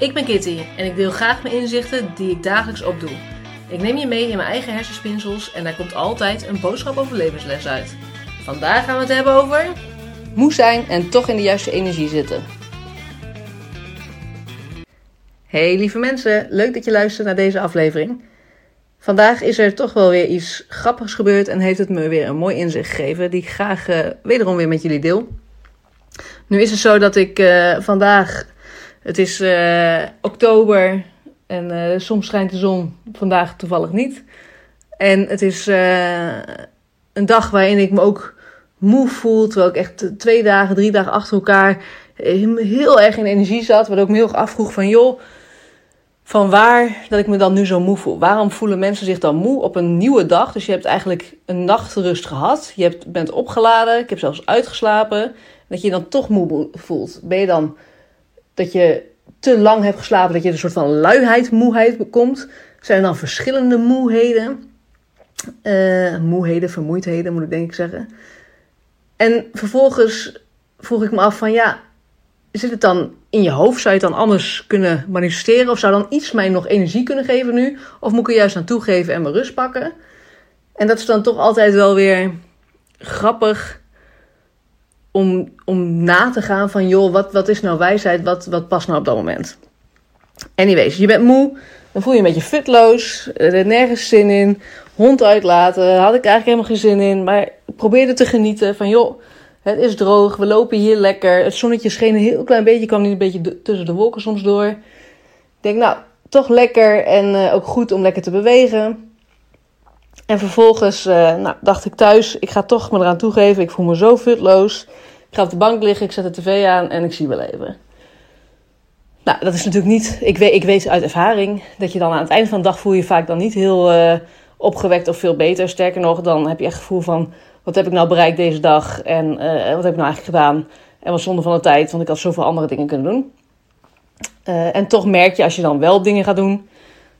Ik ben Kitty en ik deel graag mijn inzichten die ik dagelijks opdoe. Ik neem je mee in mijn eigen hersenspinsels en daar komt altijd een boodschap over levensles uit. Vandaag gaan we het hebben over. Moe zijn en toch in de juiste energie zitten. Hey lieve mensen, leuk dat je luistert naar deze aflevering. Vandaag is er toch wel weer iets grappigs gebeurd en heeft het me weer een mooi inzicht gegeven die ik graag uh, wederom weer met jullie deel. Nu is het zo dat ik uh, vandaag, het is uh, oktober en soms schijnt de zon, vandaag toevallig niet. En het is een dag waarin ik me ook moe voel, terwijl ik echt twee dagen, drie dagen achter elkaar heel erg in energie zat. Waardoor ik me heel erg afvroeg van joh, van waar dat ik me dan nu zo moe voel. Waarom voelen mensen zich dan moe op een nieuwe dag? Dus je hebt eigenlijk een nachtrust gehad. Je hebt, bent opgeladen. Ik heb zelfs uitgeslapen. Dat je dan toch moe voelt. Ben je dan dat je te lang hebt geslapen, dat je een soort van luiheid, moeheid bekomt? Zijn er dan verschillende moeheden? Uh, moeheden, vermoeidheden moet ik denk ik zeggen. En vervolgens vroeg ik me af van ja, zit het dan in je hoofd? Zou je het dan anders kunnen manifesteren? Of zou dan iets mij nog energie kunnen geven nu? Of moet ik er juist aan toegeven en mijn rust pakken? En dat is dan toch altijd wel weer grappig om, om na te gaan van... joh, wat, wat is nou wijsheid? Wat, wat past nou op dat moment? Anyways, je bent moe. Dan voel je een beetje futloos. Er is nergens zin in. Hond uitlaten. Had ik eigenlijk helemaal geen zin in. Maar probeer er te genieten van joh het is droog, we lopen hier lekker. Het zonnetje scheen een heel klein beetje, kwam niet een beetje tussen de wolken soms door. Ik denk, nou, toch lekker en uh, ook goed om lekker te bewegen. En vervolgens uh, nou, dacht ik thuis, ik ga toch me eraan toegeven. Ik voel me zo futloos. Ik ga op de bank liggen, ik zet de tv aan en ik zie wel even. Nou, dat is natuurlijk niet. Ik weet, ik weet uit ervaring dat je dan aan het eind van de dag voel je vaak dan niet heel uh, opgewekt of veel beter. Sterker nog, dan heb je echt het gevoel van wat heb ik nou bereikt deze dag en uh, wat heb ik nou eigenlijk gedaan. En wat zonde van de tijd, want ik had zoveel andere dingen kunnen doen. En toch merk je als je dan wel dingen gaat doen,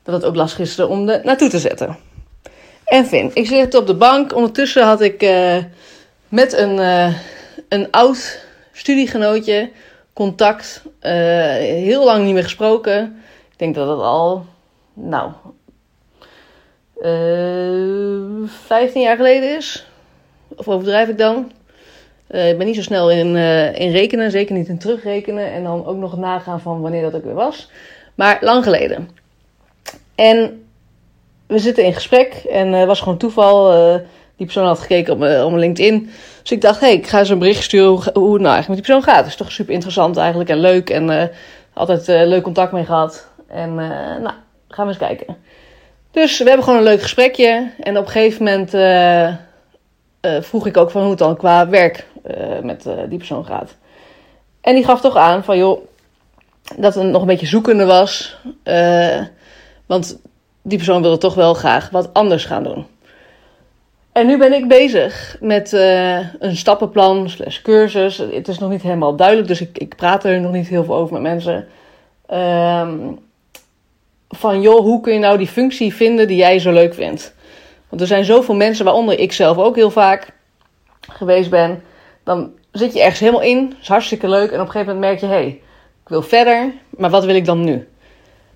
dat het ook lastig is om er naartoe te zetten. En Finn, ik zit op de bank. Ondertussen had ik uh, met een, een oud studiegenootje contact. heel lang niet meer gesproken. Ik denk dat het al, nou, 15 jaar geleden is. Of overdrijf ik dan? Ik ben niet zo snel in, in rekenen, zeker niet in terugrekenen. En dan ook nog nagaan van wanneer dat ook weer was. Maar lang geleden. En we zitten in gesprek en het uh, was gewoon toeval. die persoon had gekeken op mijn, op LinkedIn. Dus ik dacht, hé, hey, ik ga ze een bericht sturen hoe, het nou eigenlijk met die persoon gaat. Het is toch super interessant eigenlijk en leuk. En altijd leuk contact mee gehad. En nou, gaan we eens kijken. Dus we hebben gewoon een leuk gesprekje. En op een gegeven moment uh, vroeg ik ook van hoe het dan qua werk uh, met uh, die persoon gaat. En die gaf toch aan van joh, dat het nog een beetje zoekende was. want die persoon wilde toch wel graag wat anders gaan doen. En nu ben ik bezig met een stappenplan slash cursus. Het is nog niet helemaal duidelijk, dus ik, ik praat er nog niet heel veel over met mensen. Ehm, van joh, hoe kun je nou die functie vinden die jij zo leuk vindt? Want er zijn zoveel mensen, waaronder ik zelf ook heel vaak geweest ben. Dan zit je ergens helemaal in, is hartstikke leuk. En op een gegeven moment merk je, hé, hey, ik wil verder, maar wat wil ik dan nu?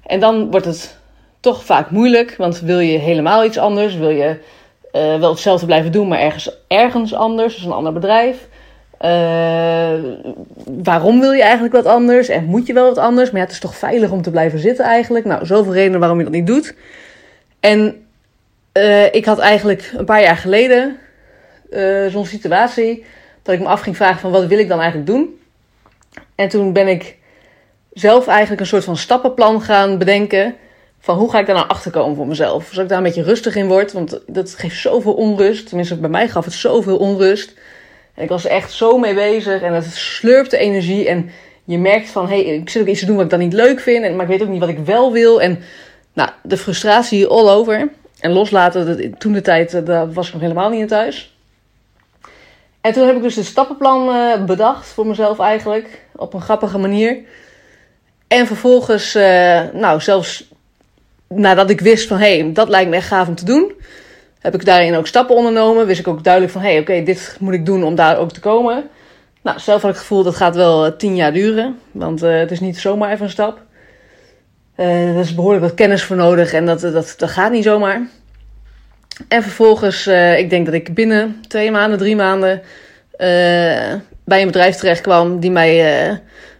En dan wordt het toch vaak moeilijk, want wil je helemaal iets anders? Wil je uh, wel hetzelfde blijven doen, maar ergens, ergens anders, dus een ander bedrijf? Uh, waarom wil je eigenlijk wat anders? En moet je wel wat anders? Maar ja, het is toch veilig om te blijven zitten eigenlijk? Nou, zoveel redenen waarom je dat niet doet. En uh, ik had eigenlijk een paar jaar geleden zo'n situatie dat ik me af ging vragen van wat wil ik dan eigenlijk doen. En toen ben ik zelf eigenlijk een soort van stappenplan gaan bedenken van hoe ga ik daar nou achter komen voor mezelf. Zodat ik daar een beetje rustig in word, want dat geeft zoveel onrust. Tenminste, bij mij gaf het zoveel onrust. En ik was er echt zo mee bezig en het slurpte energie. En je merkt van, hé, hey, ik zit ook iets te doen wat ik dan niet leuk vind. Maar ik weet ook niet wat ik wel wil. En nou, de frustratie all over. En loslaten, toen de tijd, eh, daar was ik nog helemaal niet in thuis. En toen heb ik dus een stappenplan uh, bedacht voor mezelf eigenlijk. Op een grappige manier. En vervolgens, uh, nou zelfs nadat ik wist van... hé, hey, dat lijkt me echt gaaf om te doen... heb ik daarin ook stappen ondernomen. Wist ik ook duidelijk van... hé, hey, oké, dit moet ik doen om daar ook te komen. Nou, zelf had ik het gevoel dat gaat wel tien jaar duren. Want uh, het is niet zomaar even een stap. Uh, er is behoorlijk wat kennis voor nodig en dat, dat, dat gaat niet zomaar. En vervolgens, ik denk dat ik binnen twee maanden, drie maanden bij een bedrijf terecht kwam die mij,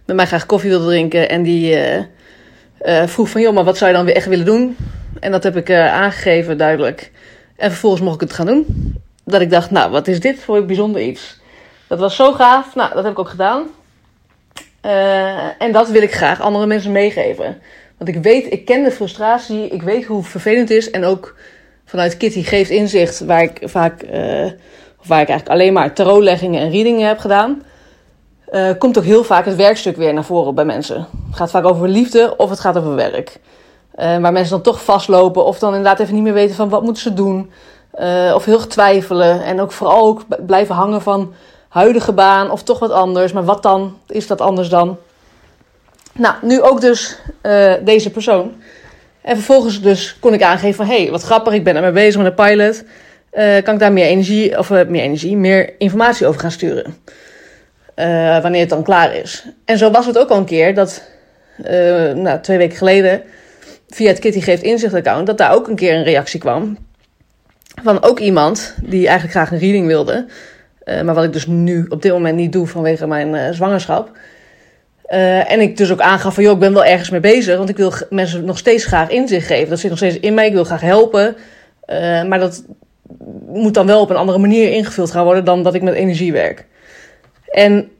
met mij graag koffie wilde drinken. En die vroeg van, joh, maar wat zou je dan weer echt willen doen? En dat heb ik aangegeven, duidelijk. En vervolgens mocht ik het gaan doen. Dat ik dacht, nou, wat is dit voor een bijzonder iets? Dat was zo gaaf. Nou, dat heb ik ook gedaan. en dat wil ik graag andere mensen meegeven. Want ik weet, ik ken de frustratie, ik weet hoe vervelend het is. En ook vanuit Kitty geeft inzicht, waar ik vaak, uh, waar ik eigenlijk alleen maar tarotleggingen en readingen heb gedaan. Uh, komt ook heel vaak het werkstuk weer naar voren bij mensen. Het gaat vaak over liefde of het gaat over werk. Uh, waar mensen dan toch vastlopen of dan inderdaad even niet meer weten van wat moeten ze doen. of heel twijfelen en ook vooral ook blijven hangen van huidige baan of toch wat anders. Maar wat dan? Is dat anders dan? Nou, nu ook dus deze persoon. En vervolgens dus kon ik aangeven van... hé, hey, wat grappig, ik ben ermee bezig met een pilot. Kan ik daar meer energie, of meer energie, meer informatie over gaan sturen? Wanneer het dan klaar is. En zo was het ook al een keer dat... nou, twee weken geleden... via het Kitty Geeft Inzicht account... dat daar ook een keer een reactie kwam... van ook iemand die eigenlijk graag een reading wilde... maar wat ik dus nu op dit moment niet doe vanwege mijn zwangerschap... Uh, en ik dus ook aangaf van, joh, ik ben wel ergens mee bezig. Want ik wil mensen nog steeds graag inzicht geven. Dat zit nog steeds in mij. Ik wil graag helpen. Uh, maar dat moet dan wel op een andere manier ingevuld gaan worden dan dat ik met energie werk. En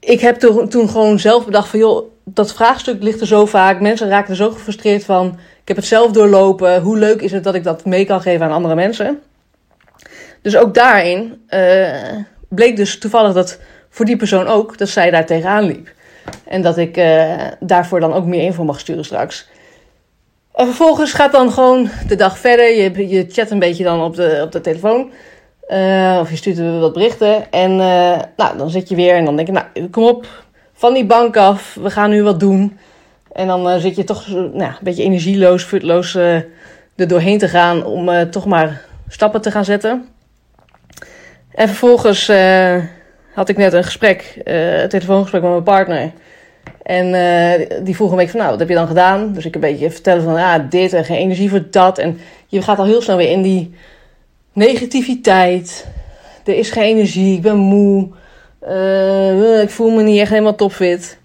ik heb toen, gewoon zelf bedacht van, joh, dat vraagstuk ligt er zo vaak. Mensen raken er zo gefrustreerd van. Ik heb het zelf doorlopen. Hoe leuk is het dat ik dat mee kan geven aan andere mensen? Dus ook daarin uh, bleek dus toevallig dat voor die persoon ook, dat zij daar tegenaan liep. En dat ik uh, daarvoor dan ook meer info mag sturen straks. En vervolgens gaat dan gewoon de dag verder. Je, je chat een beetje dan op de, op de telefoon. Uh, of je stuurt wat berichten. En uh, nou, dan zit je weer en dan denk je, nou, kom op, van die bank af. We gaan nu wat doen. En dan zit je toch nou, een beetje energieloos, futloos er doorheen te gaan om toch maar stappen te gaan zetten. En vervolgens had ik net een gesprek, een telefoongesprek met mijn partner. En die vroeg een week van, nou, wat heb je dan gedaan? Dus ik een beetje vertellen van, ah, dit en geen energie voor dat. En je gaat al heel snel weer in die negativiteit. Er is geen energie, ik ben moe. Uh, ik voel me niet echt helemaal topfit.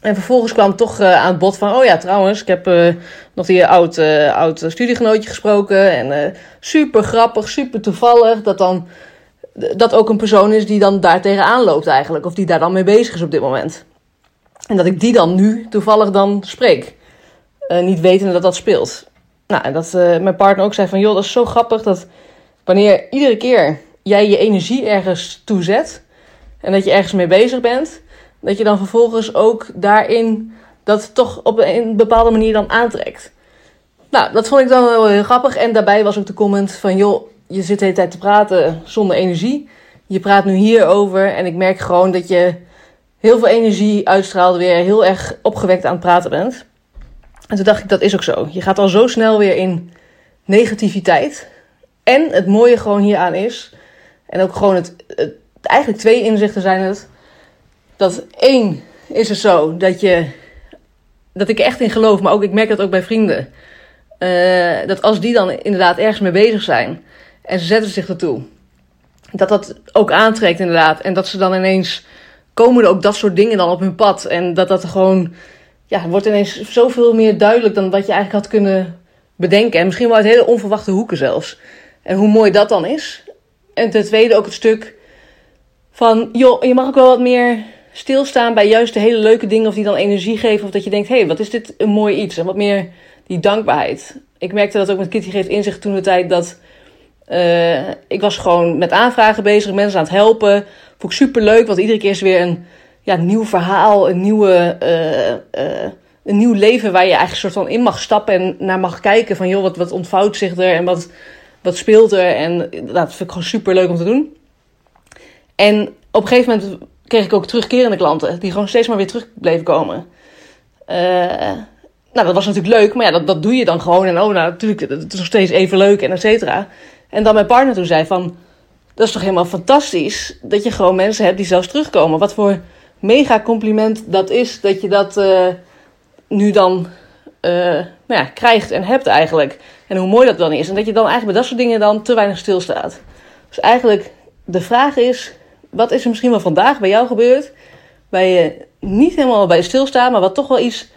En vervolgens kwam toch uh, aan het bod van, oh ja, trouwens, ik heb nog die oud, oud studiegenootje gesproken. En super grappig, super toevallig dat dan dat ook een persoon is die dan daar tegenaan loopt eigenlijk. Of die daar dan mee bezig is op dit moment. En dat ik die dan nu toevallig dan spreek. Niet wetende dat dat speelt. Nou, dat uh, mijn partner ook zei van... joh, dat is zo grappig dat wanneer iedere keer jij je energie ergens toezet... en dat je ergens mee bezig bent... dat je dan vervolgens ook daarin dat toch op een bepaalde manier dan aantrekt. Nou, dat vond ik dan wel heel grappig. En daarbij was ook de comment van... joh, je zit de hele tijd te praten zonder energie. Je praat nu hierover en ik merk gewoon dat je heel veel energie uitstraalt, weer heel erg opgewekt aan het praten bent. En toen dacht ik, dat is ook zo. Je gaat al zo snel weer in negativiteit. En het mooie gewoon hieraan is, en ook gewoon het, eigenlijk twee inzichten zijn het. Dat één is het zo dat je, dat ik echt in geloof, maar ook ik merk dat ook bij vrienden. Uh, dat als die dan inderdaad ergens mee bezig zijn, en ze zetten zich ertoe. Dat dat ook aantrekt inderdaad. En dat ze dan ineens komen er ook dat soort dingen dan op hun pad. En dat dat gewoon, ja, wordt ineens zoveel meer duidelijk dan wat je eigenlijk had kunnen bedenken. En misschien wel uit hele onverwachte hoeken zelfs. En hoe mooi dat dan is. En ten tweede ook het stuk van, joh, je mag ook wel wat meer stilstaan bij juist de hele leuke dingen of die dan energie geven. Of dat je denkt, hé, hey, wat is dit een mooi iets. En wat meer die dankbaarheid. Ik merkte dat ook met Kitty Geeft Inzicht toen de tijd dat uh, ik was gewoon met aanvragen bezig, mensen aan het helpen. Vond ik super leuk, want iedere keer is weer een ja, nieuw verhaal, een, nieuwe, uh, uh, een nieuw leven waar je eigenlijk soort van in mag stappen en naar mag kijken van joh, wat, wat ontvouwt zich er en wat, wat speelt er. En nou, dat vind ik gewoon super leuk om te doen. En op een gegeven moment kreeg ik ook terugkerende klanten die gewoon steeds maar weer terug bleven komen. nou, dat was natuurlijk leuk, maar ja, dat, dat doe je dan gewoon. En oh, nou, natuurlijk, het is nog steeds even leuk en et cetera. En dan mijn partner toen zei van, dat is toch helemaal fantastisch dat je gewoon mensen hebt die zelfs terugkomen. Wat voor mega compliment dat is dat je dat uh, nu dan eh, nou ja, krijgt en hebt eigenlijk. En hoe mooi dat dan is. En dat je dan eigenlijk bij dat soort dingen dan te weinig stilstaat. Dus eigenlijk de vraag is, wat is er misschien wel vandaag bij jou gebeurd? Waar je niet helemaal bij stilstaat, maar wat toch wel iets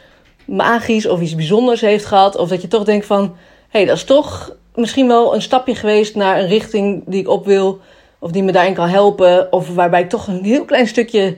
magisch of iets bijzonders heeft gehad. Of dat je toch denkt van, hé, hey, dat is toch misschien wel een stapje geweest naar een richting die ik op wil. Of die me daarin kan helpen. Of waarbij ik toch een heel klein stukje